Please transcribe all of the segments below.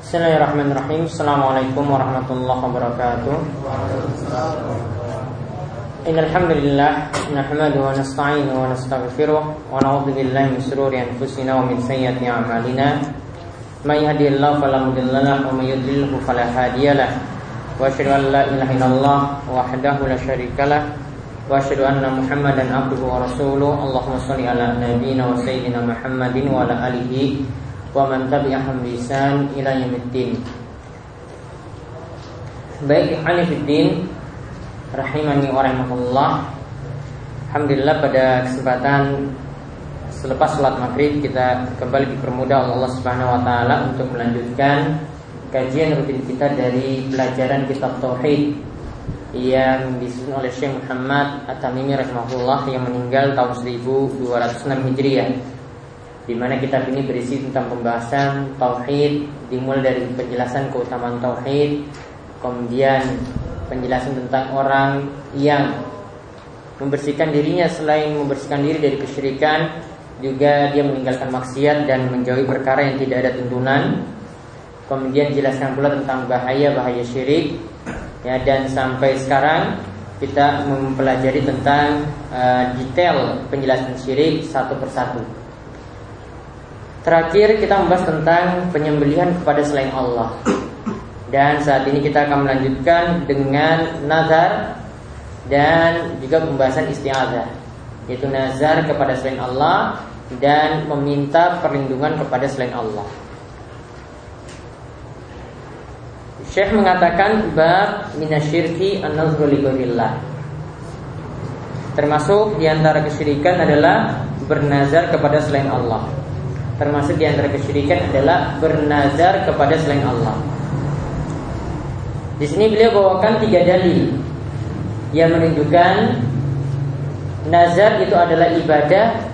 Bismillahirrahmanirrahim. Assalamualaikum warahmatullahi wabarakatuh. Innalhamdulillah Nahmadu wa nasta'inu wa nastaghfiruh Wa na'udhu billahi min sururi anfusina Wa min sayyati amalina. Man yahdihillahu falamudillalah Wa man yudlilhu falahadiyalah Wa ashadu an la ilaha illallah Wahdahu la syarikalah Wa ashadu anna muhammadan abduhu wa rasuluh. Allahumma salli ala nabina wa sayyidina muhammadin Wa ala alihi wa man tabi'ahum bisan ila yaumiddin. Baik, ikhwani fiddin rahimani wa rahimakumullah. Alhamdulillah pada kesempatan selepas sholat maghrib kita kembali dipermudah oleh Allah Subhanahu wa taala untuk melanjutkan kajian rutin kita dari pelajaran kitab tauhid yang disusun oleh Syekh Muhammad At-Tamimi rahimahullah yang meninggal tahun 1206 Hijriah di mana kitab ini berisi tentang pembahasan tauhid dimulai dari penjelasan keutamaan tauhid kemudian penjelasan tentang orang yang membersihkan dirinya. Selain membersihkan diri dari kesyirikan juga dia meninggalkan maksiat dan menjauhi perkara yang tidak ada tuntunan. Kemudian jelaskan pula tentang bahaya bahaya syirik. Ya dan sampai sekarang kita mempelajari tentang uh, detail penjelasan syirik satu persatu Terakhir kita membahas tentang penyembelihan kepada selain Allah. Dan saat ini kita akan melanjutkan dengan nazar dan juga pembahasan isti'adzah, yaitu nazar kepada selain Allah dan meminta perlindungan kepada selain Allah. Syekh mengatakan bab minasyirki an-nazru Termasuk di antara kesyirikan adalah bernazar kepada selain Allah termasuk di antara kesyirikan adalah bernazar kepada selain Allah. Di sini beliau bawakan tiga dalil yang menunjukkan nazar itu adalah ibadah.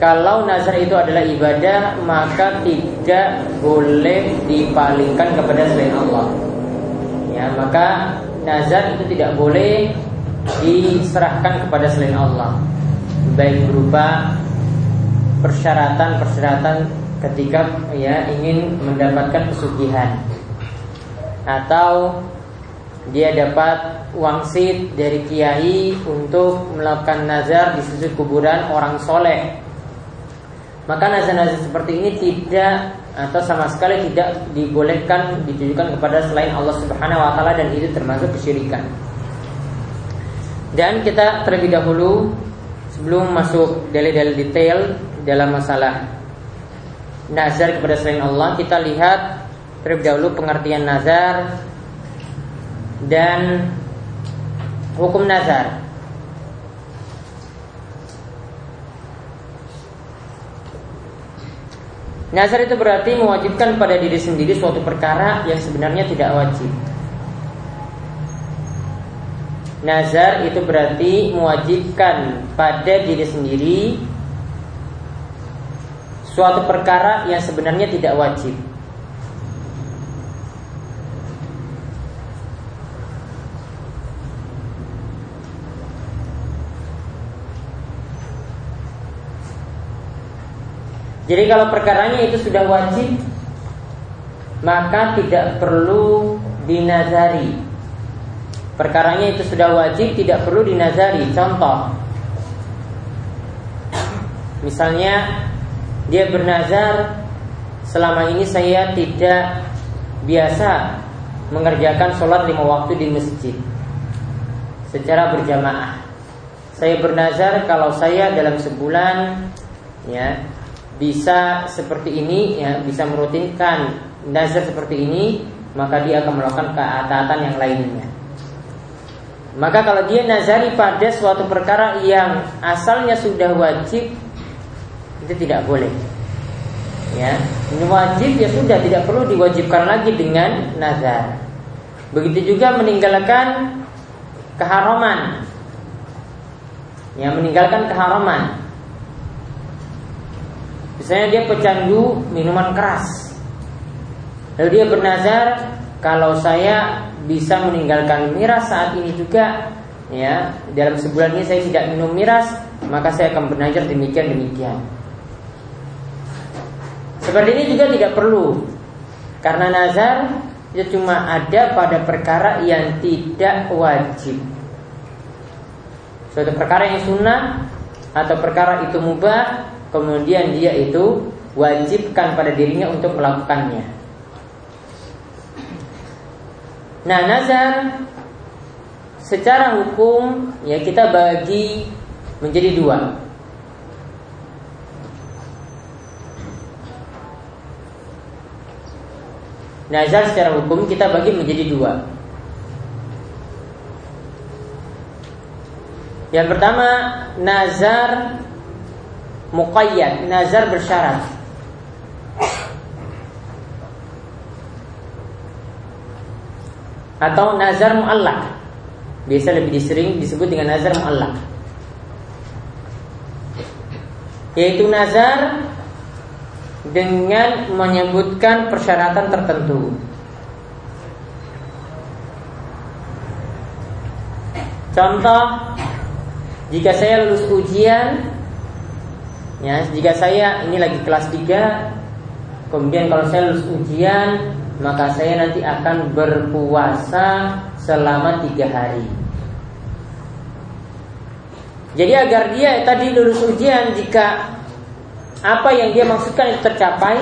Kalau nazar itu adalah ibadah, maka tidak boleh dipalingkan kepada selain Allah. Ya, maka nazar itu tidak boleh diserahkan kepada selain Allah. Baik berupa persyaratan-persyaratan ketika ya ingin mendapatkan pesugihan atau dia dapat wangsit dari kiai untuk melakukan nazar di sisi kuburan orang soleh maka nazar-nazar seperti ini tidak atau sama sekali tidak dibolehkan ditujukan kepada selain Allah Subhanahu wa taala dan itu termasuk kesyirikan. Dan kita terlebih dahulu sebelum masuk dalil-dalil detail dalam masalah nazar kepada selain Allah kita lihat terlebih dahulu pengertian nazar dan hukum nazar. Nazar itu berarti mewajibkan pada diri sendiri suatu perkara yang sebenarnya tidak wajib. Nazar itu berarti mewajibkan pada diri sendiri suatu perkara yang sebenarnya tidak wajib. Jadi kalau perkaranya itu sudah wajib Maka tidak perlu dinazari. Perkaranya itu sudah wajib Tidak perlu dinazari. Contoh. Misalnya dia bernazar selama ini saya tidak biasa mengerjakan sholat lima waktu di masjid secara berjamaah. Saya bernazar kalau saya dalam sebulan ya bisa seperti ini ya bisa merutinkan nazar seperti ini maka dia akan melakukan keataatan yang lainnya. Maka kalau dia nazari pada suatu perkara yang asalnya sudah wajib itu tidak boleh. Ya, ini wajib ya sudah tidak perlu diwajibkan lagi dengan nazar. Begitu juga meninggalkan keharaman. Ya, meninggalkan keharaman. Misalnya dia pecandu minuman keras. Lalu dia bernazar kalau saya bisa meninggalkan miras saat ini juga ya dalam sebulan ini saya tidak minum miras maka saya akan bernazar demikian demikian seperti ini juga tidak perlu Karena nazar itu cuma ada pada perkara yang tidak wajib. Suatu perkara yang sunnah atau perkara itu mubah, kemudian dia itu wajibkan pada dirinya untuk melakukannya. Nah, nazar secara hukum ya kita bagi menjadi dua. Nazar secara hukum kita bagi menjadi dua. Yang pertama nazar muqayyad, nazar bersyarat. Atau nazar muallak. Biasa lebih disering disebut dengan nazar muallak. Yaitu nazar dengan menyebutkan persyaratan tertentu. Contoh, jika saya lulus ujian, ya, jika saya ini lagi kelas 3, kemudian kalau saya lulus ujian, maka saya nanti akan berpuasa selama tiga hari. Jadi agar dia tadi lulus ujian, jika apa yang dia maksudkan itu tercapai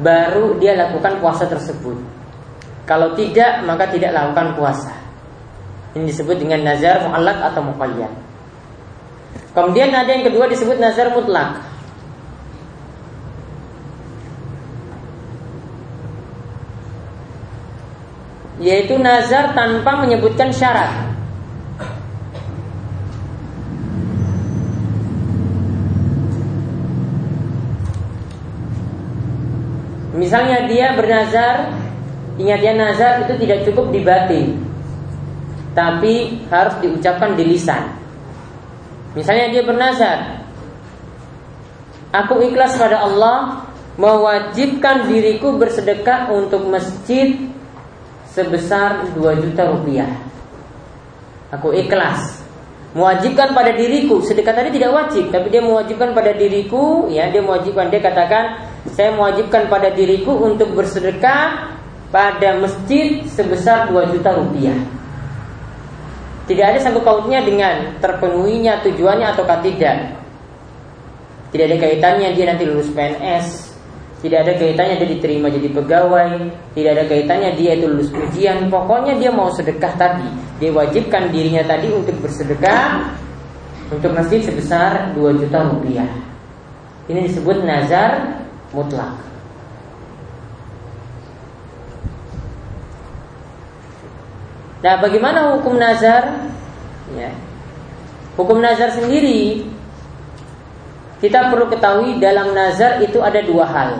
baru dia lakukan puasa tersebut. Kalau tidak maka tidak lakukan puasa. Ini disebut dengan nazar mu'allak atau muqayyad. Kemudian ada yang kedua disebut nazar mutlak. Yaitu nazar tanpa menyebutkan syarat. Misalnya dia bernazar Ingat ya nazar itu tidak cukup di batin Tapi harus diucapkan di lisan. Misalnya dia bernazar Aku ikhlas pada Allah Mewajibkan diriku bersedekah untuk masjid Sebesar 2 juta rupiah. Aku ikhlas Mewajibkan pada diriku. Sedekah tadi tidak wajib Tapi dia mewajibkan pada diriku Ya dia mewajibkan. Dia katakan saya mewajibkan pada diriku untuk bersedekah pada masjid sebesar 2 juta rupiah. Tidak ada sangkut pautnya dengan terpenuhinya tujuannya atau tidak. Tidak ada kaitannya dia nanti lulus PNS. Tidak ada kaitannya dia diterima jadi pegawai. Tidak ada kaitannya dia itu lulus ujian. Pokoknya dia mau sedekah tadi. Dia wajibkan dirinya tadi untuk bersedekah untuk masjid sebesar 2 juta rupiah. Ini disebut nazar mutlak. Nah, bagaimana hukum nazar? Ya. Hukum nazar sendiri kita perlu ketahui dalam nazar itu ada dua hal.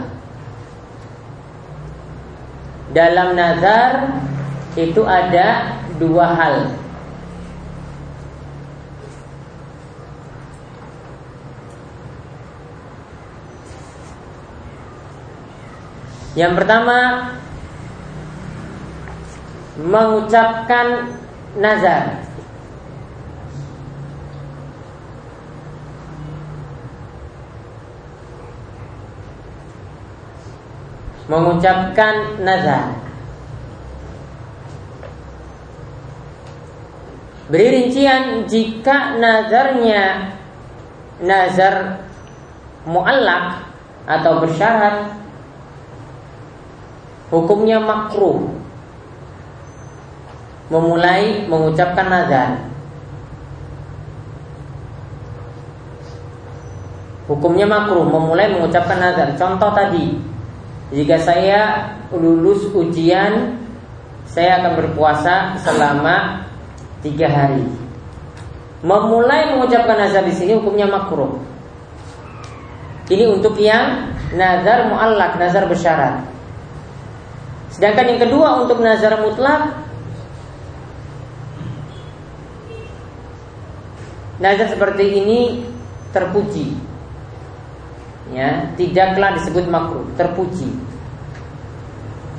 Dalam nazar itu ada dua hal. Yang pertama mengucapkan nazar. Mengucapkan nazar. Beri rincian jika nazarnya nazar muallak atau bersyarat hukumnya makruh memulai mengucapkan nazar. Hukumnya makruh memulai mengucapkan nazar. Contoh tadi, jika saya lulus ujian, saya akan berpuasa selama tiga hari. Memulai mengucapkan nazar di sini hukumnya makruh. Ini untuk yang nazar muallak, nazar bersyarat. Sedangkan yang kedua untuk nazar mutlak Nazar seperti ini terpuji Ya, tidaklah disebut makruh, terpuji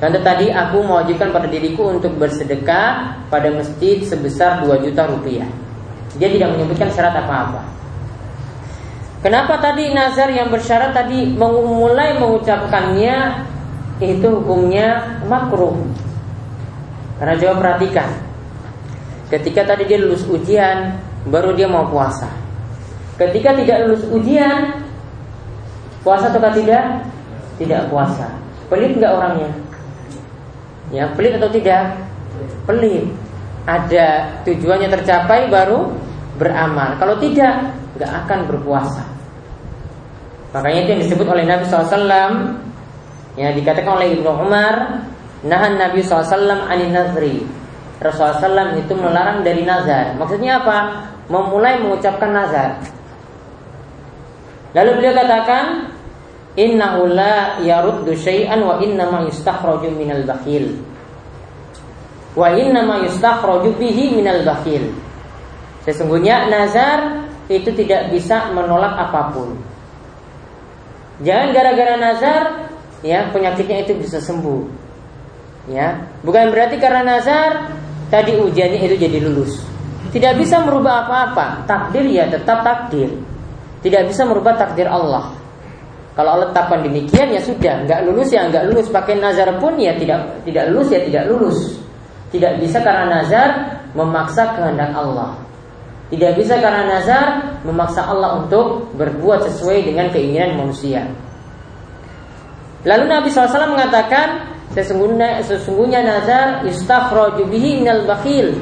Contoh tadi aku mewajibkan pada diriku untuk bersedekah pada masjid sebesar 2 juta rupiah. Dia tidak menyebutkan syarat apa-apa. Kenapa tadi nazar yang bersyarat tadi memulai mengucapkannya itu hukumnya makruh. Karena coba perhatikan, ketika tadi dia lulus ujian, baru dia mau puasa. Ketika tidak lulus ujian, puasa atau tidak? Tidak puasa. Pelit nggak orangnya? Ya, pelit atau tidak? Pelit. Ada tujuannya tercapai baru beramal. Kalau tidak, nggak akan berpuasa. Makanya itu yang disebut oleh Nabi SAW Ya dikatakan oleh Ibnu Umar Nahan Nabi SAW anin nazri. Rasulullah SAW itu melarang dari nazar. Maksudnya apa? Memulai mengucapkan nazar. Lalu beliau katakan Innahu la yaruddu syai'an wa innama yustakhraju minal bakhil. Wa innama yustakhraju bihi minal bakhil. Sesungguhnya nazar itu tidak bisa menolak apa pun. Jangan gara-gara nazar ya penyakitnya itu bisa sembuh. Ya, bukan berarti karena nazar tadi ujiannya itu jadi lulus. Tidak bisa merubah apa-apa. Takdir ya tetap takdir. Tidak bisa merubah takdir Allah. Kalau Allah tetapkan demikian ya sudah, nggak lulus ya nggak lulus. Pakai nazar pun ya tidak tidak lulus ya tidak lulus. Tidak bisa karena nazar memaksa kehendak Allah. Tidak bisa karena nazar memaksa Allah untuk berbuat sesuai dengan keinginan manusia. Lalu Nabi SAW mengatakan sesungguhnya, sesungguhnya nazar istakhraju bihi minal bakhil.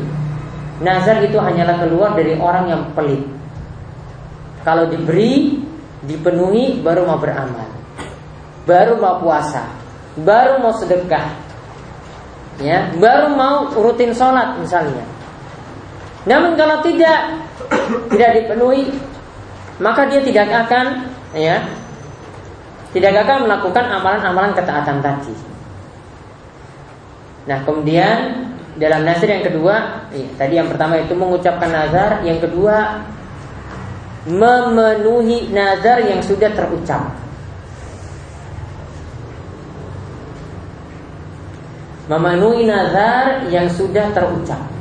Nazar itu hanyalah keluar dari orang yang pelit. Kalau diberi, dipenuhi baru mau beramal. Baru mau puasa, baru mau sedekah. Ya, baru mau rutin sholat misalnya. Namun kalau tidak tidak dipenuhi, maka dia tidak akan ya tidak akan melakukan amalan-amalan ketaatan tadi. Nah, kemudian dalam nazar yang kedua, ya, tadi yang pertama itu mengucapkan nazar, yang kedua memenuhi nazar yang sudah terucap. Memenuhi nazar yang sudah terucap.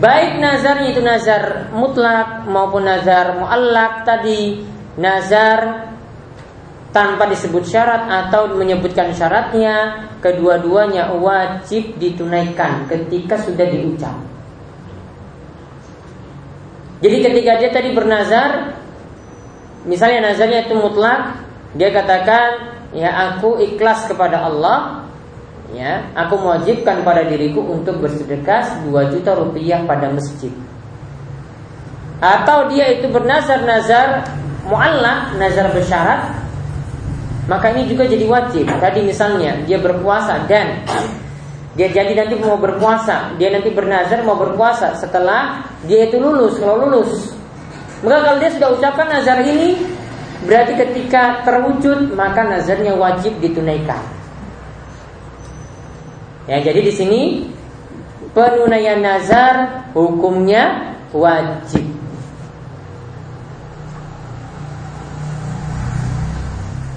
Baik nazarnya itu nazar mutlak maupun nazar muallak tadi nazar tanpa disebut syarat atau menyebutkan syaratnya kedua-duanya wajib ditunaikan ketika sudah diucap. Jadi ketika dia tadi bernazar misalnya nazarnya itu mutlak dia katakan ya aku ikhlas kepada Allah ya aku mewajibkan pada diriku untuk bersedekah 2 juta rupiah pada masjid. Atau dia itu bernazar-nazar muallak nazar bersyarat maka ini juga jadi wajib. Tadi misalnya dia berpuasa dan dia jadi nanti mau berpuasa dia nanti bernazar mau berpuasa setelah dia itu lulus kalau lulus. Maka kalau dia sudah ucapkan nazar ini berarti ketika terwujud maka nazarnya wajib ditunaikan Ya, jadi di sini penunaian nazar hukumnya wajib.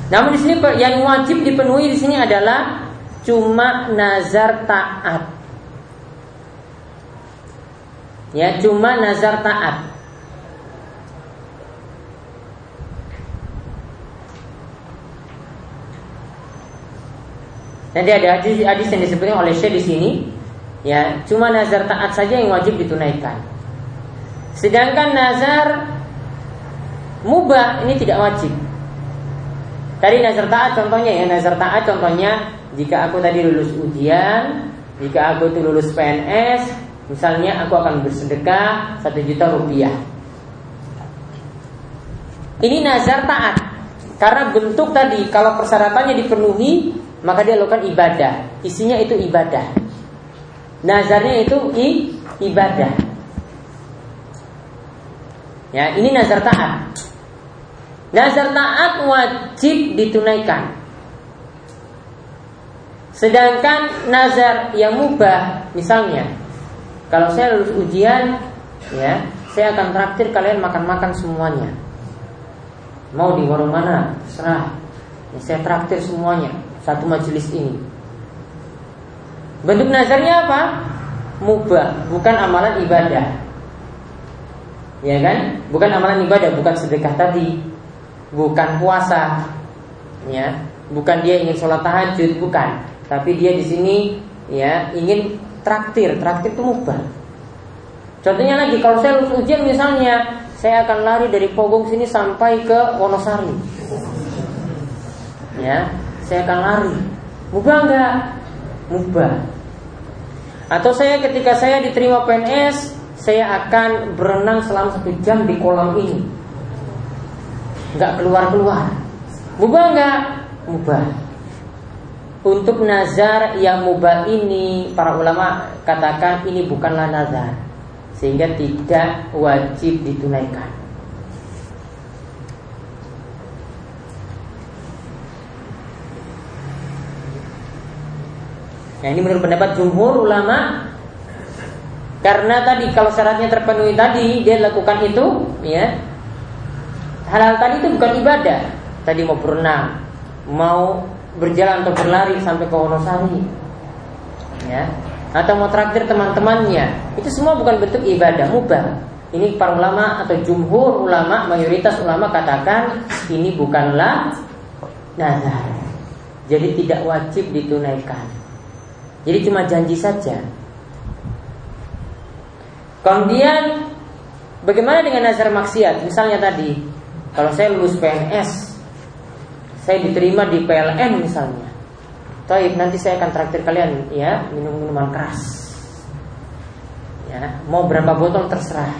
Namun di sini yang wajib dipenuhi di sini adalah cuma nazar taat. Ya, cuma nazar taat. Nanti ada hadis, hadis yang disebutkan oleh Syekh di sini, ya cuma nazar taat saja yang wajib ditunaikan. Sedangkan nazar mubah ini tidak wajib. Tadi nazar taat contohnya ya nazar taat contohnya jika aku tadi lulus ujian, jika aku itu lulus PNS, misalnya aku akan bersedekah satu juta rupiah. Ini nazar taat karena bentuk tadi kalau persyaratannya dipenuhi maka dia lakukan ibadah. Isinya itu ibadah. Nazarnya itu i, ibadah. Ya, ini nazar taat. Nazar taat wajib ditunaikan. Sedangkan nazar yang mubah, misalnya, kalau saya lulus ujian, ya, saya akan traktir kalian makan-makan semuanya. Mau di warung mana? Serah. Ya, saya traktir semuanya satu majelis ini. Bentuk nazarnya apa? Mubah, bukan amalan ibadah. Ya kan? Bukan amalan ibadah, bukan sedekah tadi, bukan puasa, ya, bukan dia ingin sholat tahajud, bukan. Tapi dia di sini ya ingin traktir, traktir itu mubah. Contohnya lagi, kalau saya lulus ujian misalnya, saya akan lari dari Pogong sini sampai ke Wonosari. Ya, saya akan lari. Mubah enggak? Mubah. Atau saya ketika saya diterima PNS, saya akan berenang selama satu jam di kolam ini. Enggak keluar-keluar. Mubah enggak? Mubah. Untuk nazar yang mubah ini, para ulama katakan ini bukanlah nazar sehingga tidak wajib ditunaikan. Nah ini menurut pendapat jumhur ulama karena tadi kalau syaratnya terpenuhi tadi dia lakukan itu, ya. Hal-hal tadi itu bukan ibadah. Tadi mau berenang, mau berjalan atau berlari sampai ke Wonosari, ya. Atau mau traktir teman-temannya. Itu semua bukan bentuk ibadah mubah. Ini para ulama atau jumhur ulama mayoritas ulama katakan ini bukanlah nazar. Jadi tidak wajib ditunaikan jadi cuma janji saja kemudian bagaimana dengan nazar maksiat misalnya tadi kalau saya lulus PNS saya diterima di PLN misalnya Taib nanti saya akan traktir kalian ya minum minuman keras. Ya, mau berapa botol terserah.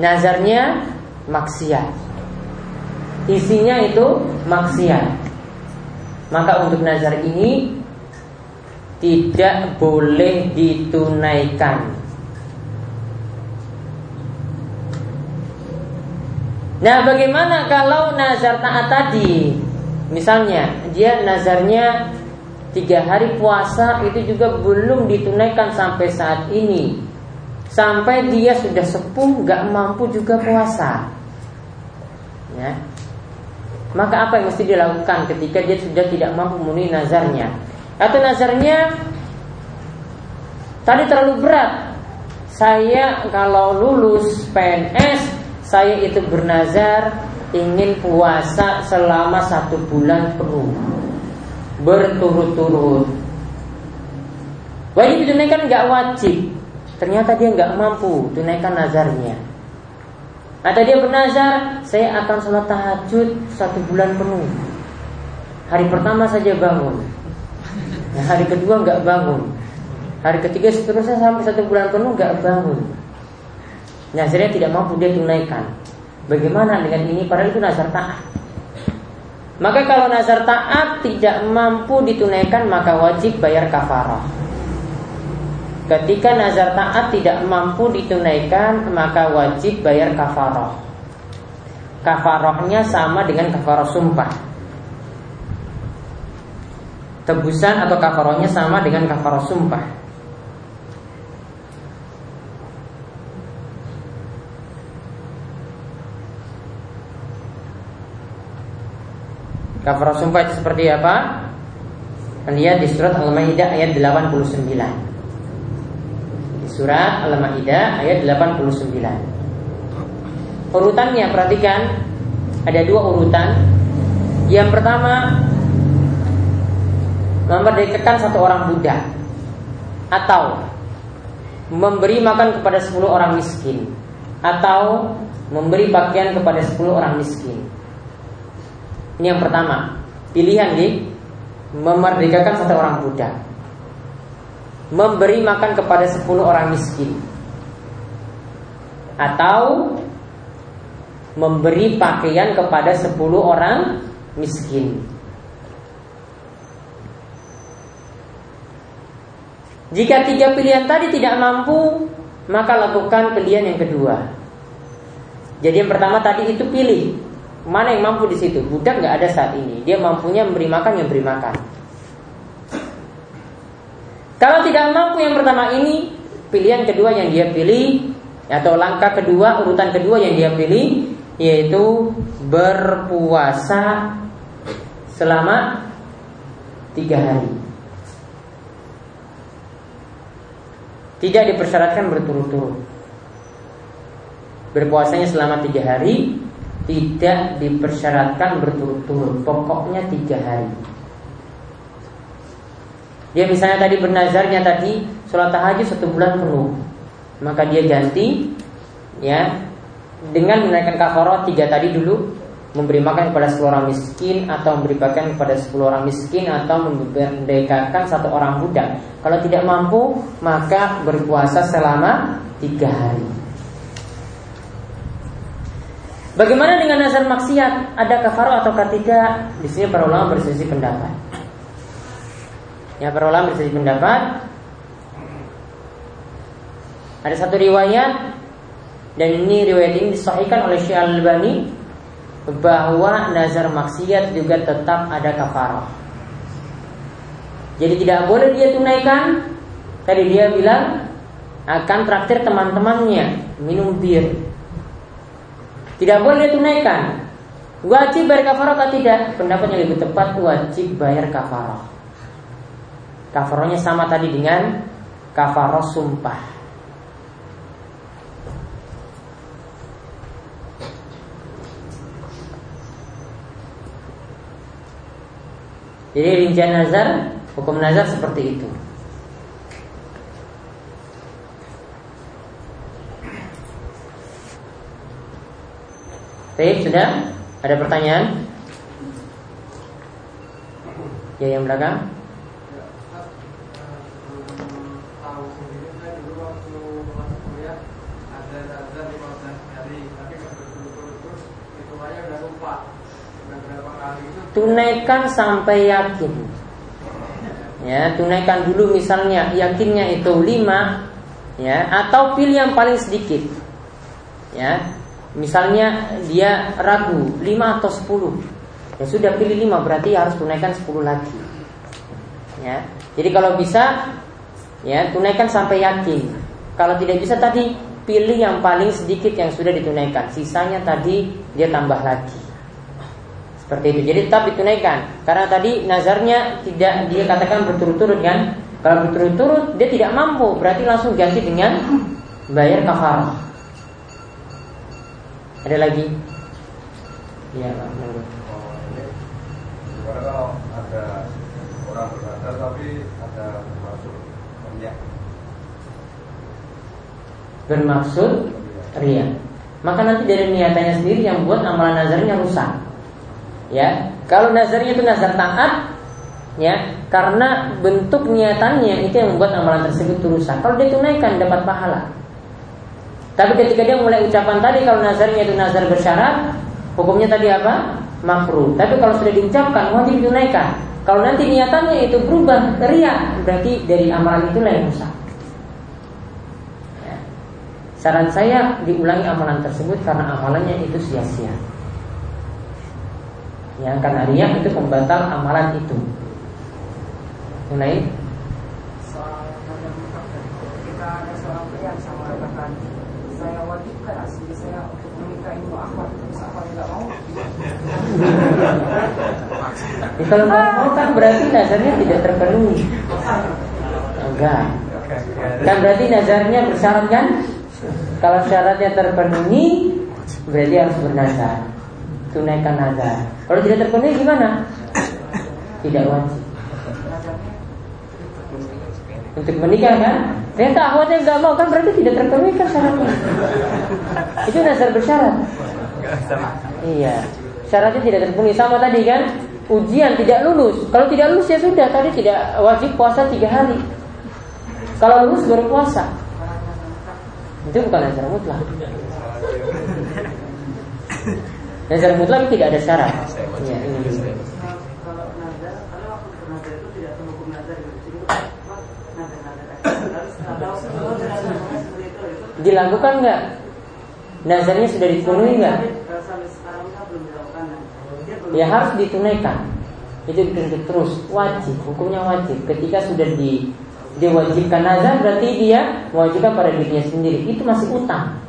Nazarnya maksiat. Isinya itu maksiat. Maka untuk nazar ini tidak boleh ditunaikan. Nah, bagaimana kalau nazar taat tadi? Misalnya dia nazarnya tiga hari puasa itu juga belum ditunaikan sampai saat ini Sampai dia sudah sepuh gak mampu juga puasa ya. Maka apa yang mesti dilakukan ketika dia sudah tidak mampu memenuhi nazarnya Atau nazarnya Tadi terlalu berat. Saya kalau lulus PNS Saya itu bernazar ingin puasa selama satu bulan penuh. Berturut-turut. Wajib ditunaikan nggak wajib. Ternyata dia nggak mampu tunaikan nazarnya. Atau dia bernazar saya akan sholat tahajud satu bulan penuh. Hari pertama saja bangun nah, hari kedua nggak bangun hari ketiga seterusnya sampai satu bulan penuh nggak bangun nazarnya tidak mampu dia tunaikan Bagaimana dengan ini? Padahal itu nazar taat. Maka kalau nazar taat tidak mampu ditunaikan maka wajib bayar kafarah. Ketika nazar taat tidak mampu ditunaikan maka wajib bayar kafarah. Kafarahnya sama dengan kafarah sumpah. Tebusan atau kafarahnya sama dengan kafarah sumpah. Kafarah sumpah itu seperti apa? Lihat di surat Al-Maidah ayat 89. Di surat Al-Maidah ayat 89. Urutannya perhatikan ada dua urutan. Yang pertama memerdekakan satu orang budak. Atau memberi makan kepada 10 orang miskin. Atau memberi pakaian kepada 10 orang miskin. Ini yang pertama. Pilihan di Memerdekakan satu orang budak. Memberi makan kepada 10 orang miskin. Atau Memberi pakaian kepada 10 orang miskin Jika tiga pilihan tadi tidak mampu Maka lakukan pilihan yang kedua Jadi yang pertama tadi itu pilih Mana yang mampu di situ? Budak nggak ada saat ini. Dia mampunya memberi makan yang beri makan. Kalau tidak mampu yang pertama ini, pilihan kedua yang dia pilih atau langkah kedua, urutan kedua yang dia pilih yaitu berpuasa selama tiga hari. Tidak dipersyaratkan berturut-turut. berpuasanya selama tiga hari tidak dipersyaratkan berturut-turut, pokoknya tiga hari. Dia misalnya tadi bernazarnya tadi sholat tahajud satu bulan penuh, maka dia ganti ya dengan menaikkan kafarah tiga tadi dulu memberi makan kepada 10 orang miskin atau memberi makan kepada 10 orang miskin atau memerdekakan satu orang budak. Kalau tidak mampu, maka berpuasa selama tiga hari. Bagaimana dengan nazar maksiat? Ada kafarah atau tidak? Di sini para ulama berselisih pendapat. Ya, para ulama berselisih pendapat. Ada satu riwayat dan ini riwayat ini disahihkan oleh Syekh Al-Albani bahwa nazar maksiat juga tetap ada kafarah. Jadi tidak boleh dia tunaikan. Tadi dia bilang akan traktir teman-temannya minum bir. Tidak boleh dia tunaikan. Wajib bayar kafarah atau tidak? Pendapat yang lebih tepat wajib bayar kafarah. Kafarahnya sama tadi dengan kafarah sumpah. Jadi rincian nazar, hukum nazar seperti itu. Baik, sudah? Ada pertanyaan? Ya, yang belakang. Tunaikan sampai yakin. Ya, tunaikan dulu misalnya yakinnya itu 5 ya atau pilih yang paling sedikit. Ya. Misalnya dia ragu 5 atau 10. Ya sudah pilih 5 berarti harus tunaikan 10 lagi. Ya. Jadi kalau bisa ya tunaikan sampai yakin. Kalau tidak bisa tadi pilih yang paling sedikit yang sudah ditunaikan. Sisanya tadi dia tambah lagi. Seperti itu. Jadi tetap ditunaikan. Karena tadi nazarnya tidak dia katakan berturut-turut kan? Kalau berturut-turut dia tidak mampu, berarti langsung ganti dengan bayar kafarah. Ada lagi? Iya, Pak. Oh, kalau ada orang bernazar tapi ada bermaksud minyak Bermaksud ria. Maka nanti dari niatannya sendiri yang buat amalan nazarnya rusak. Ya, kalau nazarnya itu nazar taat, ya, karena bentuk niatannya itu yang membuat amalan tersebut rusak. Kalau dia tunaikan dapat pahala. Tapi ketika dia mulai ucapan tadi kalau nazarnya itu nazar bersyarat, hukumnya tadi apa? Makruh. Tapi kalau sudah diucapkan wajib ditunaikan. Kalau nanti niatannya itu berubah ria, berarti dari amalan itu yang rusak. Ya. Saran saya diulangi amalan tersebut karena amalannya itu sia-sia yang karena riak itu pembatal amalan itu. Mau. Ya, kalau mau kan berarti nazarnya tidak terpenuhi. Enggak. Kan berarti nazarnya bersyarat kan? Kalau syaratnya terpenuhi berarti harus bernazar tunaikan nazar. Kalau tidak terpenuhi gimana? Tidak wajib. Untuk menikah kan? Ternyata akhwatnya nggak mau kan berarti tidak terpenuhi kan syaratnya. Itu nazar bersyarat. Iya. Syaratnya tidak terpenuhi sama tadi kan? Ujian tidak lulus. Kalau tidak lulus ya sudah tadi tidak wajib puasa tiga hari. Kalau lulus baru puasa. Itu bukan nazar mutlak. Nazar mutlak tidak ada syarat. Ya, ini. Kalau nazar, kalau waktu bernazar itu tidak hukum nazar itu. Jadi nazar-nazar Dilakukan nggak? Nazarnya sudah dipenuhi nggak? Sampai sekarang kita belum dilakukan. Ya harus ditunaikan. Itu dituntut terus wajib, hukumnya wajib. Ketika sudah di diwajibkan nazar berarti dia mewajibkan pada dirinya sendiri. Itu masih utang.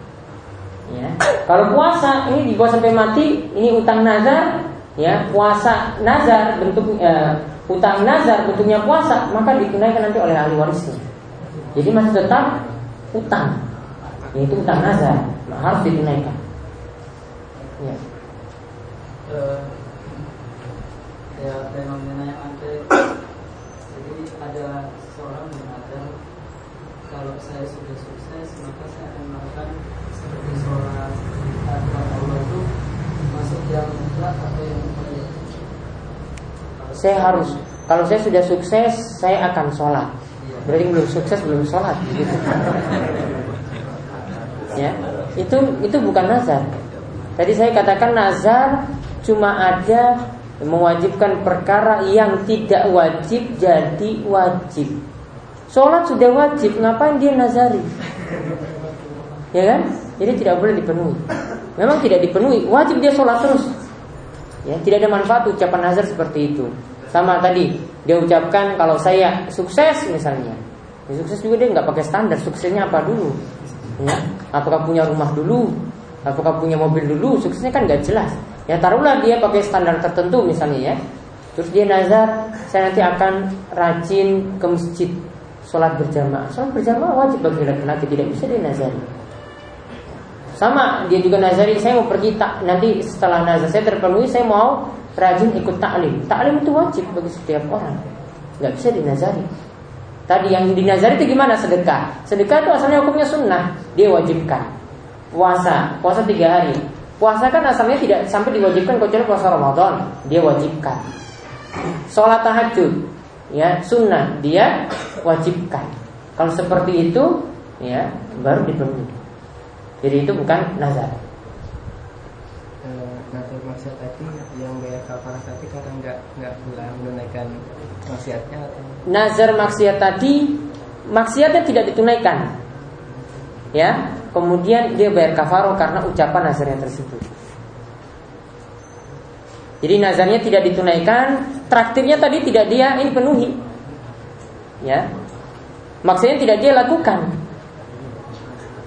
Ya. Kalau puasa ini dibawa sampai mati, ini utang nazar, ya puasa nazar bentuk uh, utang nazar bentuknya puasa, maka ditunaikan nanti oleh ahli warisnya. Jadi masih tetap utang, yaitu utang nazar. harus ditunaikan. Ya. Eh, ya fenomena yang ada jadi ada seorang mengatakan kalau saya sudah sukses maka saya akan melakukan seperti sholat sholat Allah itu masuk yang mutlak atau yang mutlak Saya harus kalau saya sudah sukses saya akan sholat. Iya. Berarti belum sukses belum sholat gitu. Ya, itu itu bukan nazar. Tadi saya katakan nazar cuma ada mewajibkan perkara yang tidak wajib jadi wajib. Sholat sudah wajib, ngapain dia nazari? Ya kan? Jadi tidak boleh dipenuhi. Memang tidak dipenuhi, wajib dia sholat terus. Ya, tidak ada manfaat ucapan nazar seperti itu. Sama tadi dia ucapkan kalau saya sukses misalnya, ya, sukses juga dia nggak pakai standar. Suksesnya apa dulu? Ya, apakah punya rumah dulu? Apakah punya mobil dulu? Suksesnya kan nggak jelas. Ya taruhlah dia pakai standar tertentu misalnya ya. Terus dia nazar, saya nanti akan rajin ke masjid sholat berjamaah. Sholat berjamaah wajib bagi laki-laki, tidak bisa dia nazari. Sama dia juga nazari, saya mau pergi tak nanti setelah nazar saya terpenuhi, saya mau rajin ikut taklim. Taklim itu wajib bagi setiap orang, nggak bisa dinazari. Tadi yang dinazari itu gimana? Sedekah. Sedekah itu asalnya hukumnya sunnah, dia wajibkan. Puasa, puasa tiga hari. Puasa kan asalnya tidak sampai diwajibkan kecuali puasa Ramadan, dia wajibkan. Sholat tahajud, ya sunnah, dia wajibkan. Kalau seperti itu, ya baru dipenuhi. Jadi itu bukan nazar. Eh, Nazar maksiat tadi yang bayar kafarah tadi karena nggak nggak menunaikan maksiatnya atau Nazar maksiat tadi, maksiatnya tidak ditunaikan. Ya, kemudian dia bayar kafaro karena ucapan nazarnya tersebut. Jadi nazarnya tidak ditunaikan, traktirnya tadi tidak dia ini penuhi. Ya. Maksudnya tidak dia lakukan.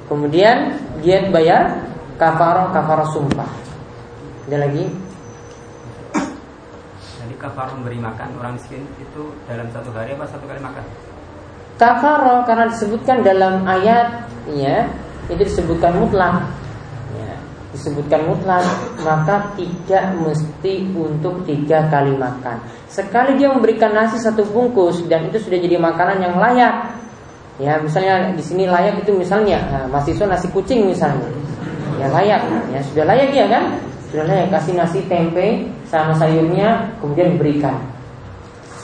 Kemudian dia bayar kafaro kafaro sumpah. Ada lagi? Jadi kafar memberi makan orang miskin itu dalam satu hari apa satu kali makan? Kafaro karena disebutkan dalam ayat ya itu disebutkan mutlak ya, disebutkan mutlak maka tidak mesti untuk tiga kali makan sekali dia memberikan nasi satu bungkus dan itu sudah jadi makanan yang layak ya misalnya di sini layak itu misalnya nah, mahasiswa nasi kucing misalnya ya layak ya sudah layak ya kan sudah layak kasih nasi tempe sama sayurnya kemudian diberikan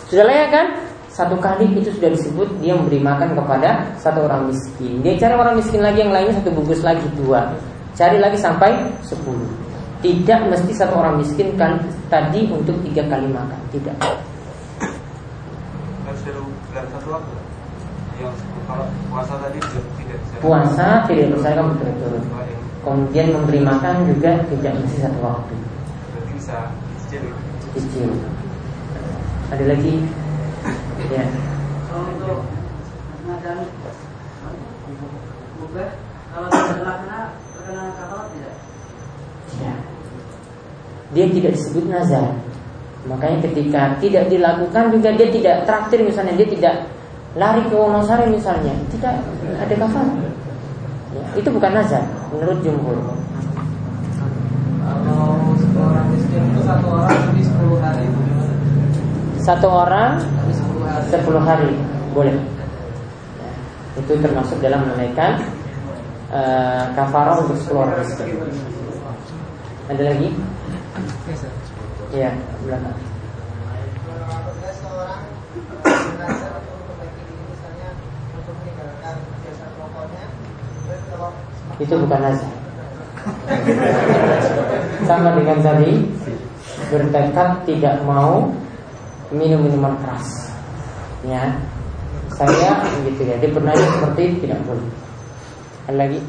sudah layak kan satu kali itu sudah disebut dia memberi makan kepada satu orang miskin. Dia cari orang miskin lagi yang lainnya satu bungkus lagi dua. Cari lagi sampai sepuluh. Tidak mesti satu orang miskin kan tadi untuk tiga kali makan. Tidak. Dalam satu waktu. Kalau puasa tadi tidak tidak bisa. Puasa tidak berturut-turut. Oh, yang Kemudian memberi makan juga tidak mesti satu waktu. berarti bisa. Kecil. Ada lagi? Ya. kalau untuk terkena kafarat tidak Ya. Dia tidak disebut nazar. Makanya ketika tidak dilakukan juga dia tidak traktir misalnya dia tidak lari ke Wonosari misalnya, tidak ada kafar. Ya, itu bukan nazar menurut jumhur. kalau seorang miskin itu satu orang 10 hari itu gimana? Satu orang Lebih 10 hari 10 hari boleh. Ya, itu termasuk dalam menunaikan uh, kafarah untuk 10 orang miskin. Ada lagi? Ya, belakang. apabila seorang merasa untuk memperbaiki diri misalnya untuk meninggalkan kebiasaan rokoknya terus kalau Itu bukan nazar. Sama dengan tadi bertekad tidak mau minum minuman keras. Ya, saya gitu ya. Dia bernanya seperti tidak boleh. Ada lagi?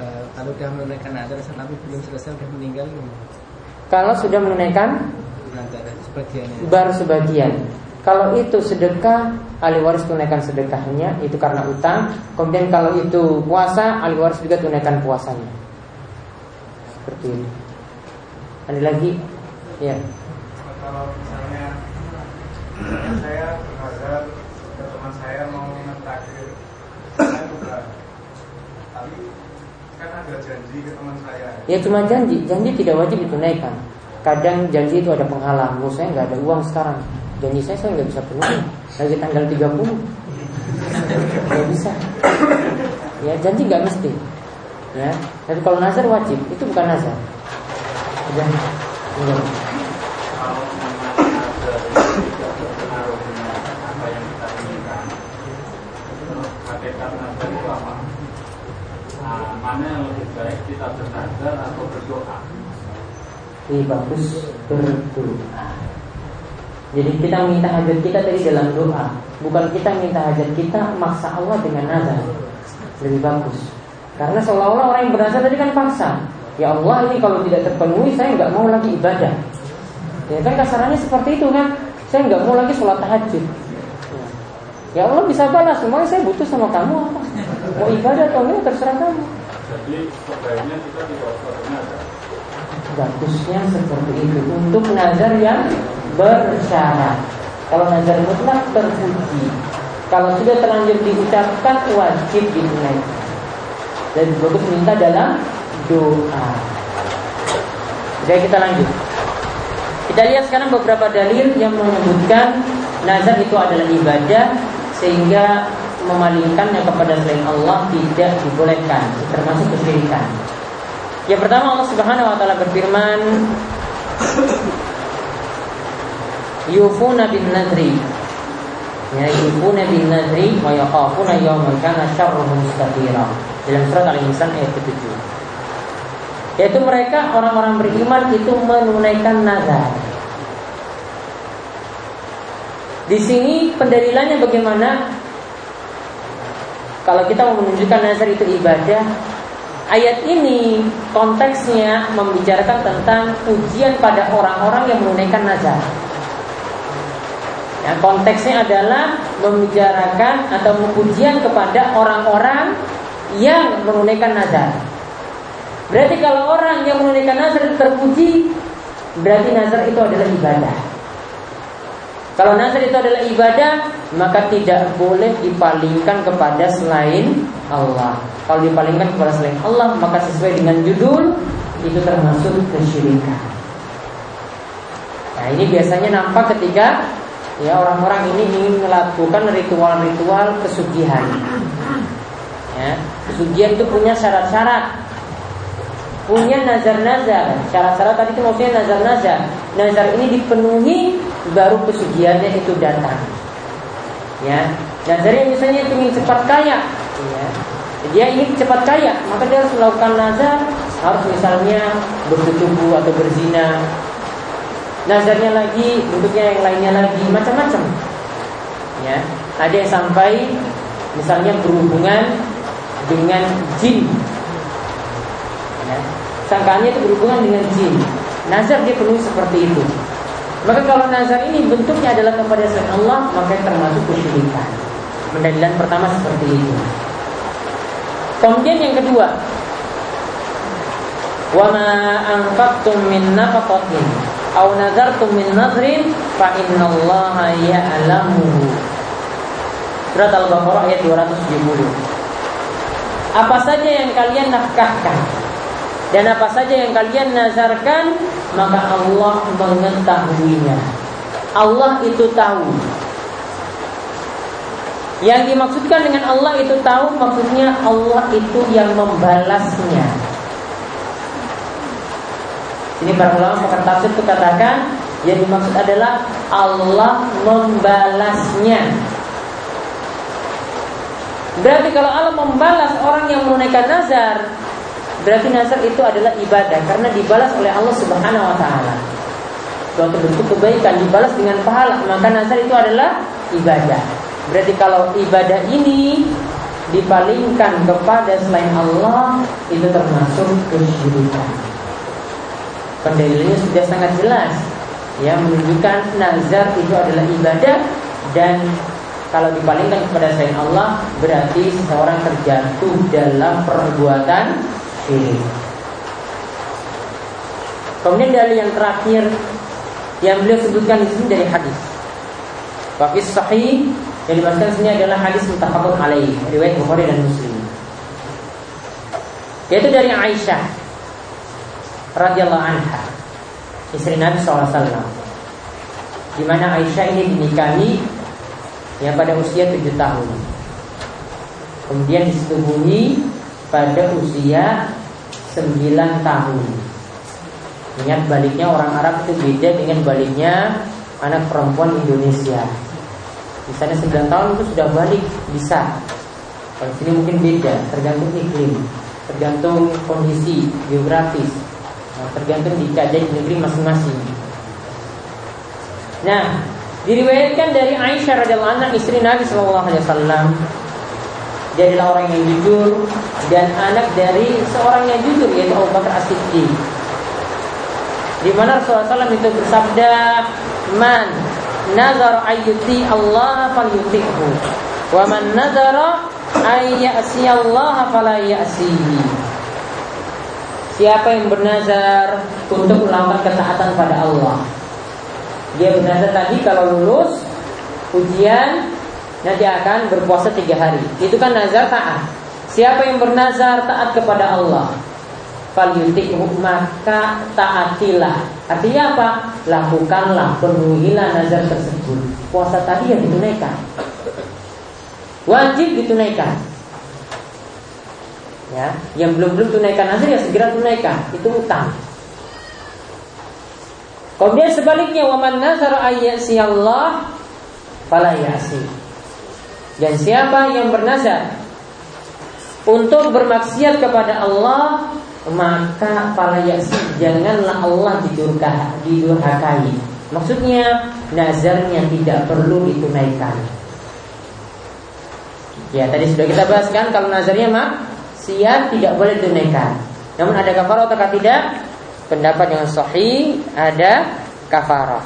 Eh, kalau udah menunaikan nazar tapi belum selesai udah meninggal gimana? Kalau sudah menunaikan sebagiannya baru sebagian. Kalau itu sedekah, ahli waris tunaikan sedekahnya, itu karena utang. Kemudian kalau itu puasa, ahli waris juga tunaikan puasanya. Seperti ini. Ada lagi? Ya. Kalau misalnya saya berhadap teman saya mau saya juga tapi kan ada janji ke teman saya. Ya cuma janji, janji tidak wajib ditunaikan. Kadang janji itu ada penghalang. Menurut saya nggak ada uang sekarang. Janji saya saya nggak bisa penuhi. Lagi tanggal 30 nggak bisa. Ya janji nggak mesti. Ya, tapi kalau nazar wajib, itu bukan nazar. Apa nah, mana yang lebih baik kita bernazar atau berdoa Lebih bagus berdoa. Jadi kita minta hajat kita tadi dalam doa, bukan kita minta hajat kita maksa Allah dengan nazar. Lebih bagus. Karena seolah-olah orang yang bernazar tadi kan paksa. Ya Allah ini kalau tidak terpenuhi saya nggak mau lagi ibadah. Ya kan kasarannya seperti itu kan. Saya nggak mau lagi sholat tahajud. Ya Allah bisa balas, semuanya saya butuh sama kamu apa? Mau ibadah atau enggak terserah kamu. jadi sebaiknya kita tidak usah Bagusnya seperti itu untuk nazar yang bersyarat. Kalau nazar mutlak terpuji. Kalau sudah terlanjur diucapkan wajib ditunaikan. Dan bagus minta dalam doa. Jadi kita lanjut. Kita lihat sekarang beberapa dalil yang menyebutkan nazar itu adalah ibadah sehingga memalingkannya kepada selain Allah tidak dibolehkan, termasuk kesyirikan. Yang pertama Allah Subhanahu wa taala berfirman Yufuna bin nadri Ya yufuna bin nadri wa yakhafuna yawman kana syarruhu mustatira. Dalam surat Al-Insan ayat ke-7. Yaitu mereka orang-orang beriman itu menunaikan nazar. Di sini pendalilannya bagaimana? Kalau kita mau menunjukkan nazar itu ibadah, ayat ini konteksnya membicarakan tentang ujian pada orang-orang yang menunaikan nazar. Ya, konteksnya adalah membicarakan atau ujian kepada orang-orang yang menunaikan nazar. Berarti kalau orang yang menunaikan nazar terpuji, berarti nazar itu adalah ibadah. Kalau nazar itu adalah ibadah, maka tidak boleh dipalingkan kepada selain Allah. Kalau dipalingkan kepada selain Allah, maka sesuai dengan judul itu termasuk kesyirikan. Nah, ini biasanya nampak ketika ya orang-orang ini ingin melakukan ritual-ritual kesugihan. Ya, kesugihan itu punya syarat-syarat punya nazar-nazar. Syarat-syarat tadi itu maksudnya nazar-nazar. Nazar ini dipenuhi baru pesugihannya itu datang. Ya, nazarnya misalnya ingin cepat kaya, ya. Dia ingin cepat kaya, maka dia harus melakukan nazar, harus misalnya bertubuh atau berzina. Nazarnya lagi, bentuknya yang lainnya lagi, macam-macam. Ya, ada yang sampai misalnya berhubungan dengan jin. Ya. Sangkaannya itu berhubungan dengan jin. Nazar dia penuhi seperti itu. Maka kalau nazar ini bentuknya adalah kepada selain Allah Maka termasuk kesyirikan. Pendalilan pertama seperti itu. Kemudian yang kedua. Wa ma anfaqtum min nafaqatin aw nazartum min nadrin fa innallaha ya'lamuhu. Surat Al-Baqarah ayat 270. Apa saja yang kalian nafkahkan dan apa saja yang kalian nazarkan maka Allah mengetahuinya. Allah itu tahu. Yang dimaksudkan dengan Allah itu tahu maksudnya Allah itu yang membalasnya. Ini para ulama pakar tafsir itu katakan yang dimaksud adalah Allah membalasnya. Berarti kalau Allah membalas orang yang menunaikan nazar, berarti nazar itu adalah ibadah karena dibalas oleh Allah Subhanahu wa taala. Suatu bentuk kebaikan dibalas dengan pahala, maka nazar itu adalah ibadah. Berarti kalau ibadah ini dipalingkan kepada selain Allah, itu termasuk kesyirikan. Pendalilannya sudah sangat jelas ya menunjukkan nazar itu adalah ibadah dan kalau dipalingkan kepada selain Allah berarti seseorang terjatuh dalam perbuatan syirik. Kemudian dalil yang terakhir yang beliau sebutkan di sini dari hadis. Wafis sahih yang dimaksudkan sini adalah hadis mutafakun alaih riwayat Bukhari dan Muslim. yaitu dari Aisyah radhiyallahu anha, istri Nabi SAW. Di mana Aisyah ini dinikahi ya pada usia 7 tahun. Kemudian disetubuhi pada usia 9 tahun. Ingat baliknya orang Arab itu beda dengan baliknya anak perempuan Indonesia. Misalnya 9 tahun itu sudah balik bisa. Kalau sini mungkin beda, tergantung iklim, tergantung kondisi geografis, tergantung di keadaan negeri masing-masing. Nah, diriwayatkan dari Aisyah radhiyallahu anha istri Nabi Shallallahu alaihi wasallam dia adalah orang yang jujur dan anak dari seorang yang jujur yaitu Abu Bakar As-Siddiq. Di mana Rasulullah SAW itu bersabda, "Man nazar ayyuti Allah falyuti'hu, wa man nazara ayyasi Allah fala ya'sihi." Siapa yang bernazar untuk melakukan ketaatan pada Allah, dia bernazar tadi kalau lulus ujian nanti akan berpuasa tiga hari. Itu kan nazar taat. Siapa yang bernazar taat kepada Allah, falyuti'hu maka taatilah. Artinya apa? Lakukanlah, penuhilah nazar tersebut. Puasa tadi yang ditunaikan. Wajib ditunaikan. Ya, yang belum belum tunaikan nazar ya segera tunaikan. Itu utang. Kemudian sebaliknya waman nazar ayyasi Allah fala yasi. Dan siapa yang bernazar untuk bermaksiat kepada Allah maka fala yasi janganlah Allah didurhakai. Maksudnya nazarnya tidak perlu ditunaikan. Ya tadi sudah kita bahas kan kalau nazarnya maksiat tidak boleh ditunaikan. Namun ada kafarah atau tidak? Pendapat yang sahih ada kafarah.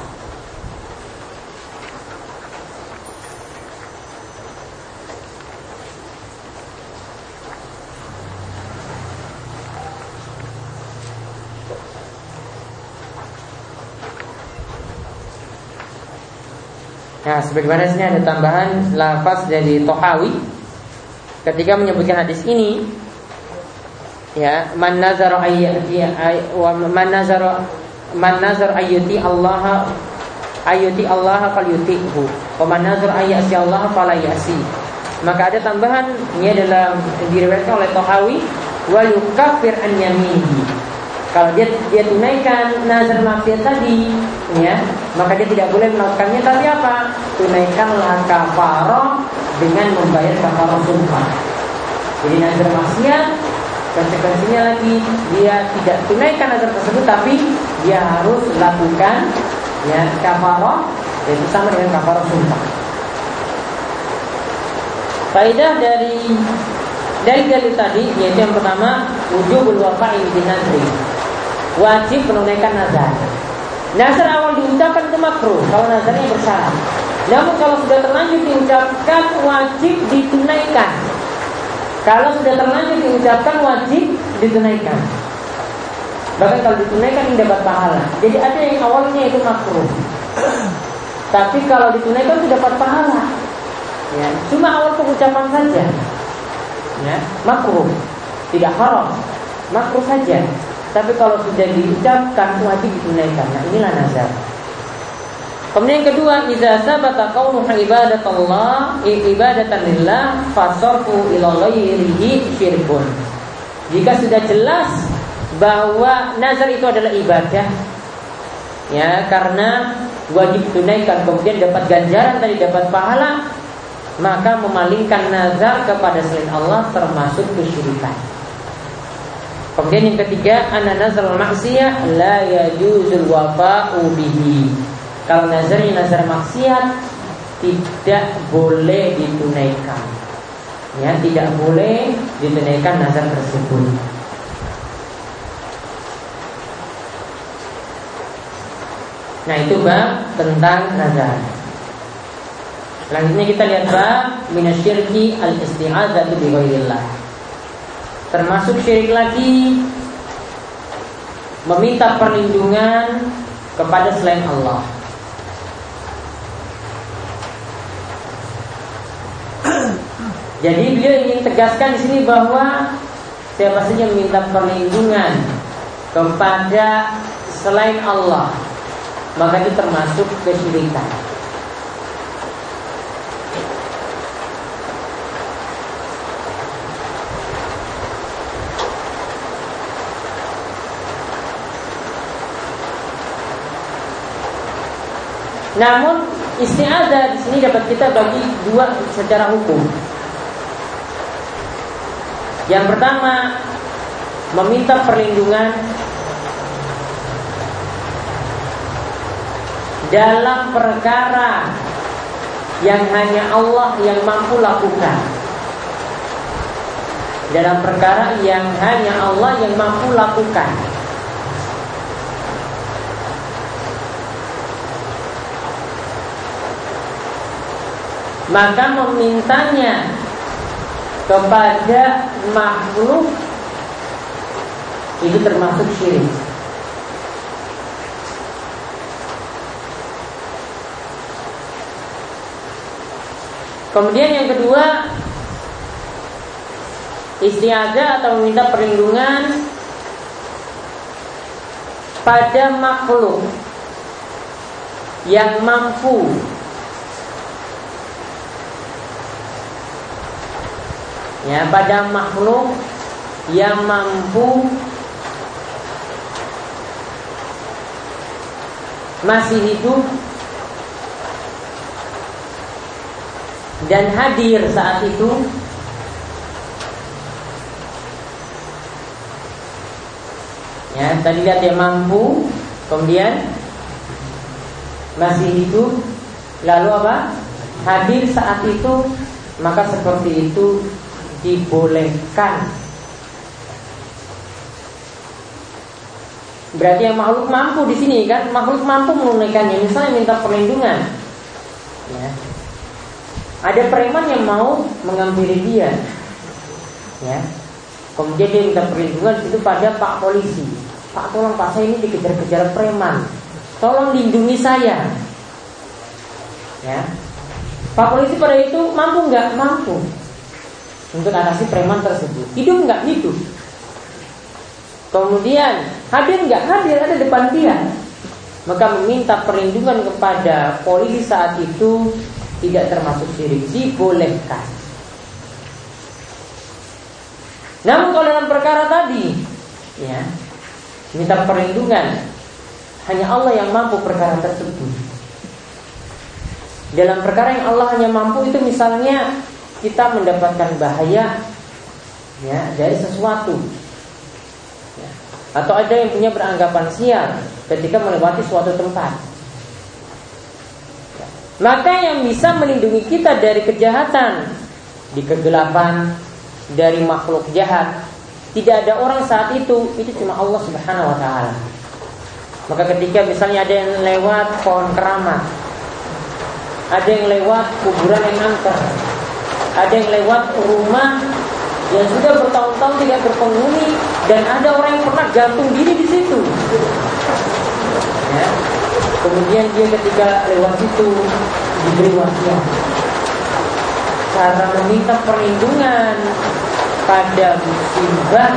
Nah, sebagaimana sini ada tambahan lafaz dari Tohawi ketika menyebutkan hadis ini ya man nazara ayyati wa man nazara man nazar ayyati Allah ayyati Allah falyutihu wa man nazar ayyasi Allah fala yasi maka ada tambahan ini adalah diriwayatkan oleh Tohawi wa yukaffir an yaminihi kalau dia dia tunaikan nazar maksiat tadi, ya, maka dia tidak boleh melakukannya. Tapi apa? Tunaikanlah kafaroh dengan membayar kafaroh sumpah. Jadi nazar maksiat konsekuensinya lagi dia tidak tunaikan nazar tersebut, tapi dia harus lakukan ya kafaroh yaitu sama dengan kafaroh sumpah. Faidah dari dari dalil tadi yaitu yang pertama wujubul bin nadri wajib menunaikan nazar. Nazar awal diucapkan itu makruh kalau nazarnya bersyarat. Namun kalau sudah terlanjur diucapkan wajib ditunaikan. Kalau sudah terlanjur diucapkan wajib ditunaikan. Bahkan kalau ditunaikan ini dapat pahala. Jadi ada yang awalnya itu makruh. Tapi kalau ditunaikan itu dapat pahala. Ya, cuma awal pengucapan saja. Ya, makruh. Tidak haram. Makruh saja. Tapi kalau sudah diucapkan wajib ditunaikan. Nah inilah nazar. Kemudian yang kedua, idza sabata qawlu ibadatullah ibadatan lillah fasarfu ila ghairihi syirkun. Jika sudah jelas bahwa nazar itu adalah ibadah ya karena wajib tunaikan kemudian dapat ganjaran tadi dapat pahala maka memalingkan nazar kepada selain Allah termasuk kesyirikan. Kemudian yang ketiga, ana nazar maksiyah la yajuzul wafa'u bihi. Kalau nazarnya nazar maksiat tidak boleh ditunaikan. Ya, tidak boleh ditunaikan nazar tersebut. Nah, itu bab tentang nazar. Selanjutnya kita lihat bab minasyirki al-isti'adzatu bi. Termasuk syirik lagi Meminta perlindungan Kepada selain Allah Jadi beliau ingin tegaskan di sini bahwa siapa saja meminta perlindungan kepada selain Allah, maka itu termasuk kesyirikan. Namun isti'adzah di sini dapat kita bagi dua secara hukum. Yang pertama meminta perlindungan dalam perkara yang hanya Allah yang mampu lakukan. Dalam perkara yang hanya Allah yang mampu lakukan. maka memintanya kepada makhluk itu termasuk syirik. Kemudian yang kedua Istiadah atau meminta perlindungan Pada makhluk Yang mampu ya pada makhluk yang mampu masih hidup dan hadir saat itu ya tadi lihat dia mampu kemudian masih hidup lalu apa? Hadir saat itu maka seperti itu dibolehkan. Berarti yang makhluk mampu di sini kan makhluk mampu menunaikannya. Misalnya minta perlindungan, ya. Ada preman yang mau mengambil dia, ya. Kemudian dia minta perlindungan itu pada Pak Polisi. Pak tolong Pak saya ini dikejar-kejar preman. Tolong lindungi saya. Ya. Pak polisi pada itu mampu nggak? Mampu untuk atasi preman tersebut. Hidup nggak hidup. Kemudian hadir nggak hadir ada depan dia. Maka meminta perlindungan kepada polisi saat itu tidak termasuk syirik, dibolehkan. Namun kalau dalam perkara tadi, ya, minta perlindungan hanya Allah yang mampu perkara tersebut. Dalam perkara yang Allah hanya mampu itu misalnya kita mendapatkan bahaya ya dari sesuatu ya. atau ada yang punya beranggapan sial ketika melewati suatu tempat ya. maka yang bisa melindungi kita dari kejahatan di kegelapan dari makhluk jahat tidak ada orang saat itu itu cuma Allah Subhanahu wa taala maka ketika misalnya ada yang lewat pohon keramat ada yang lewat kuburan yang angker ada yang lewat rumah yang sudah bertahun-tahun tidak berpenghuni dan ada orang yang pernah gantung diri di situ. Ya. Kemudian dia ketika lewat situ diberi wasiat. Cara meminta perlindungan pada musibah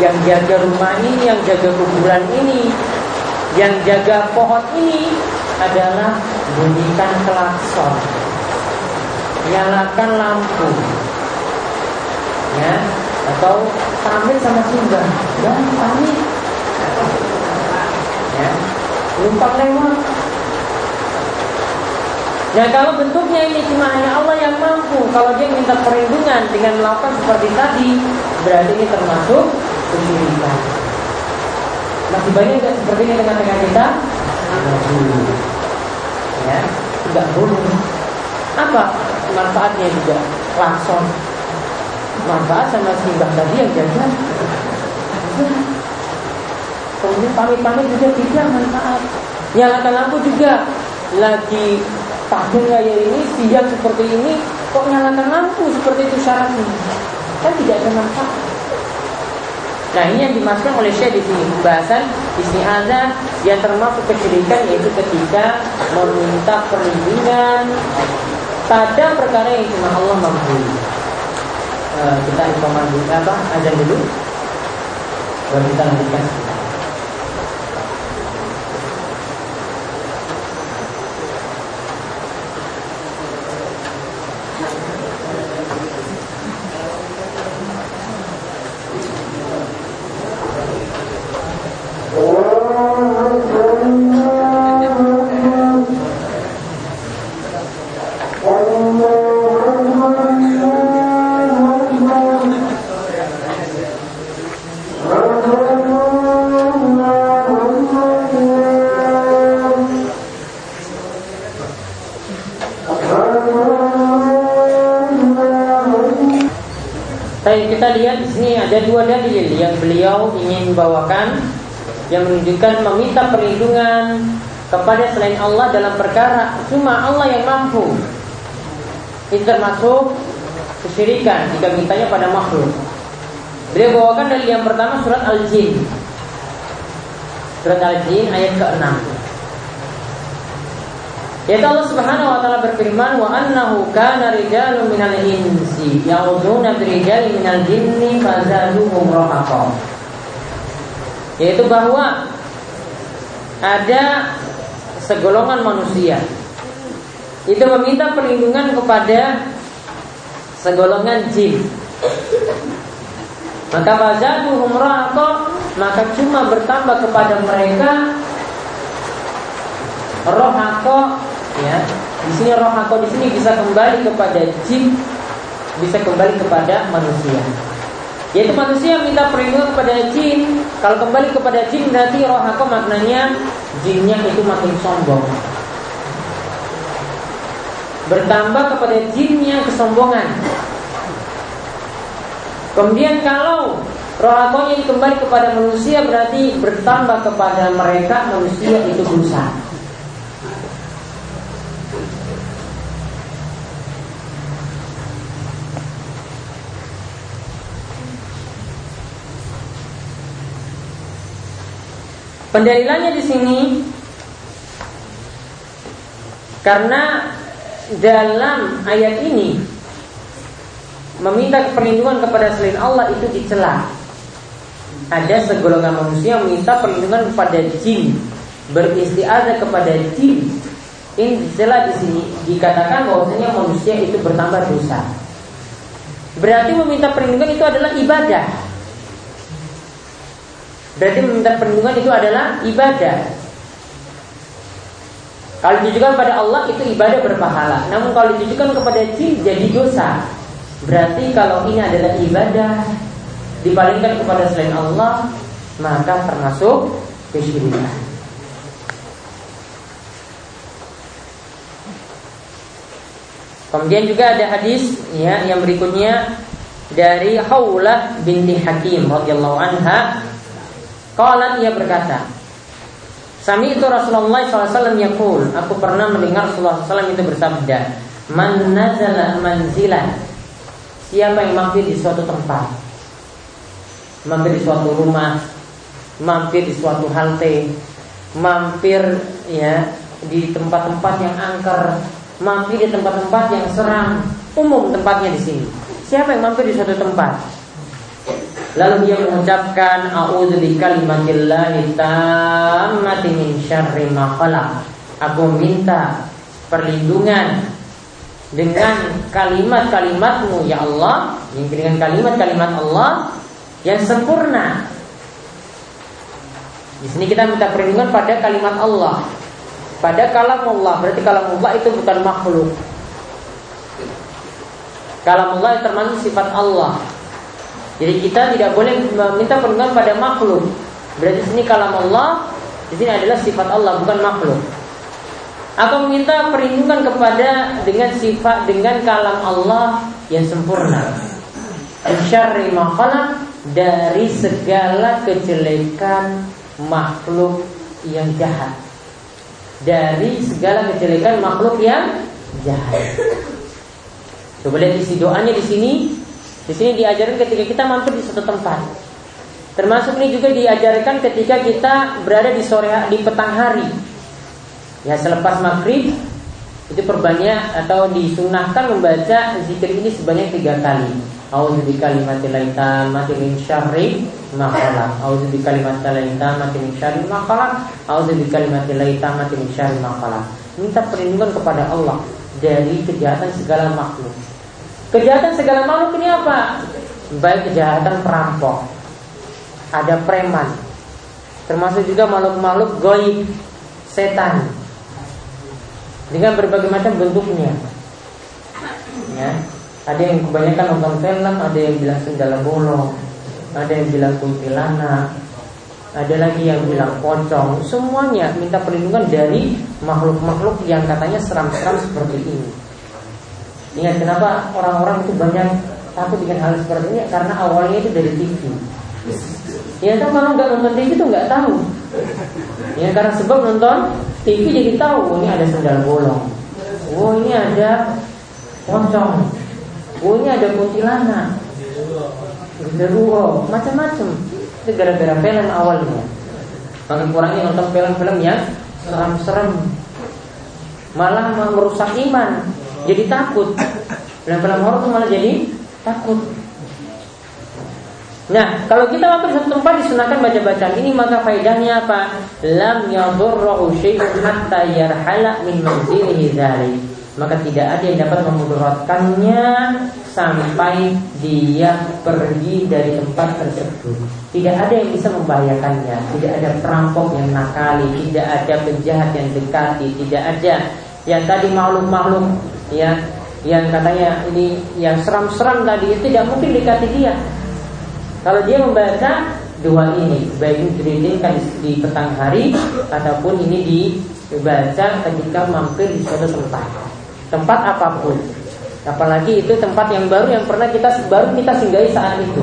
yang jaga rumah ini, yang jaga kuburan ini, yang jaga pohon ini adalah bunyikan klakson nyalakan lampu. Ya atau pamit sama simbah. Dan pamit ya numpang lewat. Nah kalau bentuknya ini cuma hanya Allah yang mampu Kalau dia minta perlindungan dengan melakukan seperti tadi Berarti ini termasuk kesyirikan. Masih banyak nggak seperti ini dengan dengan kita? Ya, tidak boleh. Apa? Manfaatnya juga langsung. Manfaat sama simbah tadi yang jaga. Kemudian pamit-pamit juga tidak manfaat. Nyalakan lampu juga. Lagi pagi kayak ini siang seperti ini kok nyalakan lampu seperti itu syaratnya? Kan tidak ada manfaat. Nah ini yang dimasukkan oleh Syekh di sini pembahasan isti'adzah yang termasuk kesyirikan yaitu ketika meminta perlindungan pada perkara yang cuma Allah mampu. eh, kita informasi apa azan dulu baru kita lanjutkan Tapi lihat di sini ada dua dalil yang beliau ingin bawakan yang menunjukkan meminta perlindungan kepada selain Allah dalam perkara cuma Allah yang mampu. Itu termasuk kesyirikan jika mintanya pada makhluk. Beliau bawakan dalil yang pertama surat Al-Jin. Surat Al-Jin ayat ke-6. Yaitu Allah Subhanahu wa taala berfirman wa annahu kana rijalun minal insi ya'uduna birijalin minal jinni fazaduhum rahaqa. Yaitu bahwa ada segolongan manusia itu meminta perlindungan kepada segolongan jin. Maka fazaduhum rahaqa maka cuma bertambah kepada mereka rohako ya. Di sini rohako di sini bisa kembali kepada jin bisa kembali kepada manusia. Yaitu manusia minta perlindungan kepada jin. Kalau kembali kepada jin berarti rohako maknanya jinnya itu makin sombong. Bertambah kepada jinnya kesombongan. Kemudian kalau rohakonya ini kembali kepada manusia berarti bertambah kepada mereka manusia itu berusaha Pendalilannya di sini karena dalam ayat ini meminta perlindungan kepada selain Allah itu dicela. Ada segolongan manusia meminta perlindungan kepada jin, beristiazah kepada jin. Ini dicela di sini dikatakan bahwasanya manusia itu bertambah dosa. Berarti meminta perlindungan itu adalah ibadah. Berarti meminta perlindungan itu adalah ibadah. Kalau ditujukan pada Allah itu ibadah berpahala. Namun kalau ditujukan kepada jin jadi dosa. Berarti kalau ini adalah ibadah dipalingkan kepada selain Allah, maka termasuk kesyirikan. Kemudian juga ada hadis ya yang berikutnya dari Haulah binti Hakim radhiyallahu anha Qalat ia berkata Sami itu Rasulullah SAW yakul Aku pernah mendengar Rasulullah SAW itu bersabda Man nazala manzilan. Siapa yang mampir di suatu tempat Mampir di suatu rumah Mampir di suatu halte Mampir ya di tempat-tempat yang angker Mampir di tempat-tempat yang seram Umum tempatnya di sini. Siapa yang mampir di suatu tempat Lalu dia mengucapkan A'udzu bikalimatillahi tammati min syarri ma khalaq. Aku minta perlindungan dengan kalimat-kalimatmu ya Allah, dengan kalimat-kalimat Allah yang sempurna. Di sini kita minta perlindungan pada kalimat Allah. Pada kalam Allah, berarti kalam Allah itu bukan makhluk. Kalam Allah termasuk sifat Allah. Jadi kita tidak boleh meminta perlindungan pada makhluk. Berarti sini kalam Allah di sini adalah sifat Allah bukan makhluk. Aku meminta perlindungan kepada dengan sifat dengan kalam Allah yang sempurna. Syarri makhluk dari segala kejelekan makhluk yang jahat. Dari segala kejelekan makhluk yang jahat. Coba lihat isi doanya di sini di sini diajarkan ketika kita mampir di suatu tempat. Termasuk ini juga diajarkan ketika kita berada di sore di petang hari. Ya selepas maghrib itu perbanyak atau disunahkan membaca zikir ini sebanyak tiga kali. A'udzu bikalimatillahi tammati min syarri ma khalaq. A'udzu bikalimatillahi tammati min syarri ma khalaq. A'udzu bikalimatillahi tammati min syarri ma khalaq. Minta perlindungan kepada Allah dari kejahatan segala makhluk. Kejahatan segala makhluk ini apa? Baik kejahatan perampok, ada preman, termasuk juga makhluk-makhluk goib, setan, dengan berbagai macam bentuknya. Ya, ada yang kebanyakan nonton film, ada yang bilang sendala bolong, ada yang bilang kuntilanak, ada lagi yang bilang pocong. Semuanya minta perlindungan dari makhluk-makhluk yang katanya seram-seram seperti ini. Ingat kenapa orang-orang itu banyak takut dengan hal seperti ini karena awalnya itu dari TV. Ya kan kalau nggak nonton TV itu nggak tahu. Ya karena sebab nonton TV jadi tahu oh, ini ada sendal bolong. Oh ini ada pocong. Oh ini ada kuntilanak. Genderuwo, macam-macam. Itu gara-gara film awalnya. Maka kurangnya nonton film-film yang seram-seram. Malah merusak iman. Jadi takut. Film-film horor itu malah jadi takut. Nah, kalau kita waktu di satu tempat disunahkan baca bacaan ini maka faedahnya apa? Lam yadurruhu syai'un hatta yarhala min manzilihi dzalik. Maka tidak ada yang dapat memudaratkannya sampai dia pergi dari tempat tersebut. Tidak ada yang bisa membahayakannya. Tidak ada perampok yang nakali, tidak ada penjahat yang dekati, tidak ada yang tadi makhluk-makhluk ya yang katanya ini yang seram-seram tadi itu tidak mungkin dekati dia kalau dia membaca dua ini, baik diritingkan di petang hari ataupun ini dibaca ketika mampir di suatu tempat, tempat apa pun. Apalagi itu tempat yang baru yang pernah kita baru kita singgahi saat itu.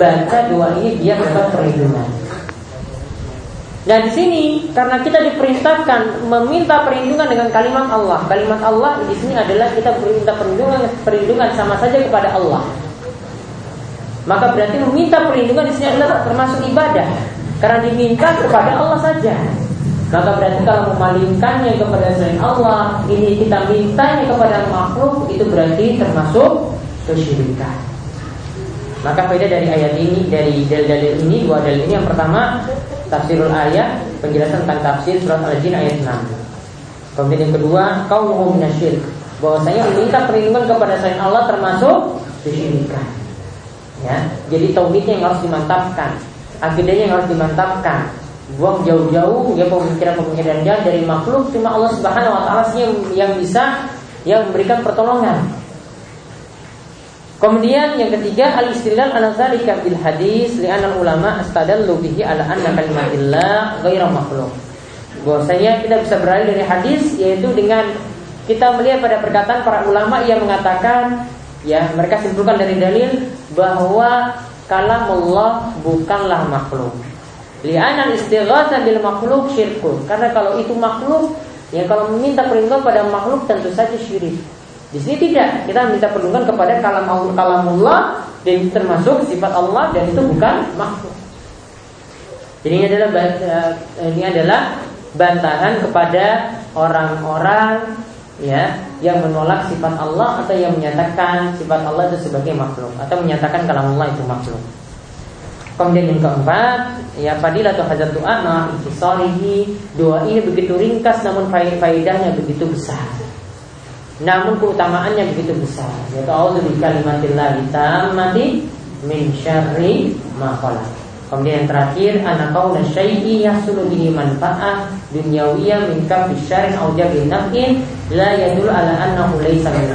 Baca dua ini dia dapat perlindungan. Nah di sini karena kita diperintahkan meminta perlindungan dengan kalimat Allah. Kalimat Allah di sini adalah kita meminta perlindungan perlindungan sama saja kepada Allah. Maka berarti meminta perlindungan di sini adalah termasuk ibadah karena diminta kepada Allah saja. Maka berarti kalau memalingkannya kepada selain Allah, ini kita mintanya kepada makhluk itu berarti termasuk kesyirikan. Maka beda dari ayat ini, dari dalil-dalil ini, dua dalil ini yang pertama tafsirul ayat, penjelasan tentang tafsir surat Al-Jin ayat 6. Kemudian yang kedua, kaum minasyirk, bahwasanya meminta perlindungan kepada selain Allah termasuk kesyirikan. Ya, jadi tauhidnya yang harus dimantapkan, akidahnya yang harus dimantapkan. Buang jauh-jauh ya pemikiran-pemikiran jahat dari makhluk cuma Allah Subhanahu wa taala yang bisa yang memberikan pertolongan. Kemudian yang ketiga al istilal ala dzalika bil hadis li'anna ulama astadallu bihi ala anna kalimatillah ghairu makhluk. Bahwasanya kita bisa beralih dari hadis yaitu dengan kita melihat pada perkataan para ulama yang mengatakan ya mereka simpulkan dari dalil bahwa kalam Allah bukanlah makhluk. Li'anal istighatha bil makhluk syirkun. Karena kalau itu makhluk, ya kalau meminta perlindungan pada makhluk tentu saja syirik. Di sini tidak, kita minta perlindungan kepada kalam kalamullah dan itu termasuk sifat Allah dan itu bukan makhluk. Jadi ini adalah eh, ini adalah bantahan kepada orang-orang ya yang menolak sifat Allah atau yang menyatakan sifat Allah itu sebagai makhluk atau menyatakan kalau Allah itu makhluk. Kemudian yang keempat, ya fadilah atau hajat doa nah intisarihi doa ini begitu ringkas namun faedahnya begitu besar. Namun keutamaannya begitu besar. Yaitu Allah di kalimatillah tammati min syarri ma Kemudian yang terakhir anak syai'i yahsulu bihi manfa'ah dunyawiyah min kafi syar'in aw jabin naf'in la yadul ala annahu laysa min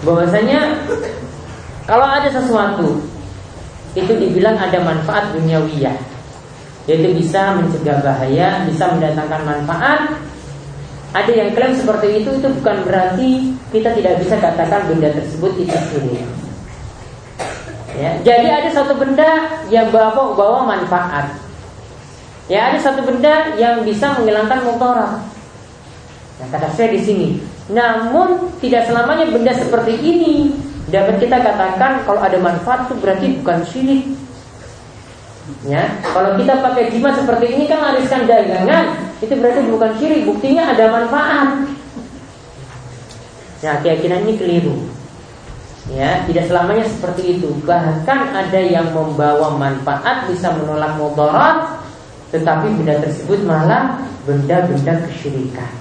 Bahwasanya kalau ada sesuatu itu dibilang ada manfaat duniawiyah yaitu bisa mencegah bahaya, bisa mendatangkan manfaat. Ada yang klaim seperti itu itu bukan berarti kita tidak bisa katakan benda tersebut itu syirik. Ya, jadi ada satu benda yang bawa bawa manfaat. Ya, ada satu benda yang bisa menghilangkan mudarat. Nah, kata saya di sini. Namun tidak selamanya benda seperti ini dapat kita katakan kalau ada manfaat itu berarti bukan syirik. Ya, kalau kita pakai jimat seperti ini kan lariskan dagangan, itu berarti bukan syirik. Buktinya ada manfaat. Nah, keyakinan ini keliru. Ya, tidak selamanya seperti itu. Bahkan ada yang membawa manfaat bisa menolak mudarat, tetapi benda tersebut malah benda-benda kesyirikan.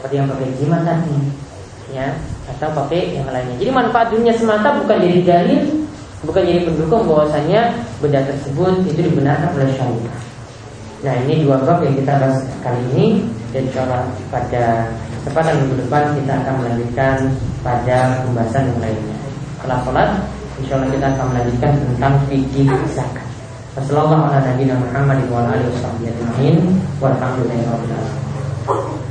Seperti yang pakai jimat tadi, ya, atau pakai yang lainnya. Jadi manfaat dunia semata bukan jadi dalil, bukan jadi pendukung bahwasanya benda tersebut itu dibenarkan oleh syariat. Nah ini dua bab yang kita bahas kali ini dan insya pada kesempatan minggu depan kita akan melanjutkan pada pembahasan yang lainnya. Setelah sholat, insya Allah kita akan melanjutkan tentang fikih zakat. Wassalamualaikum warahmatullahi wabarakatuh.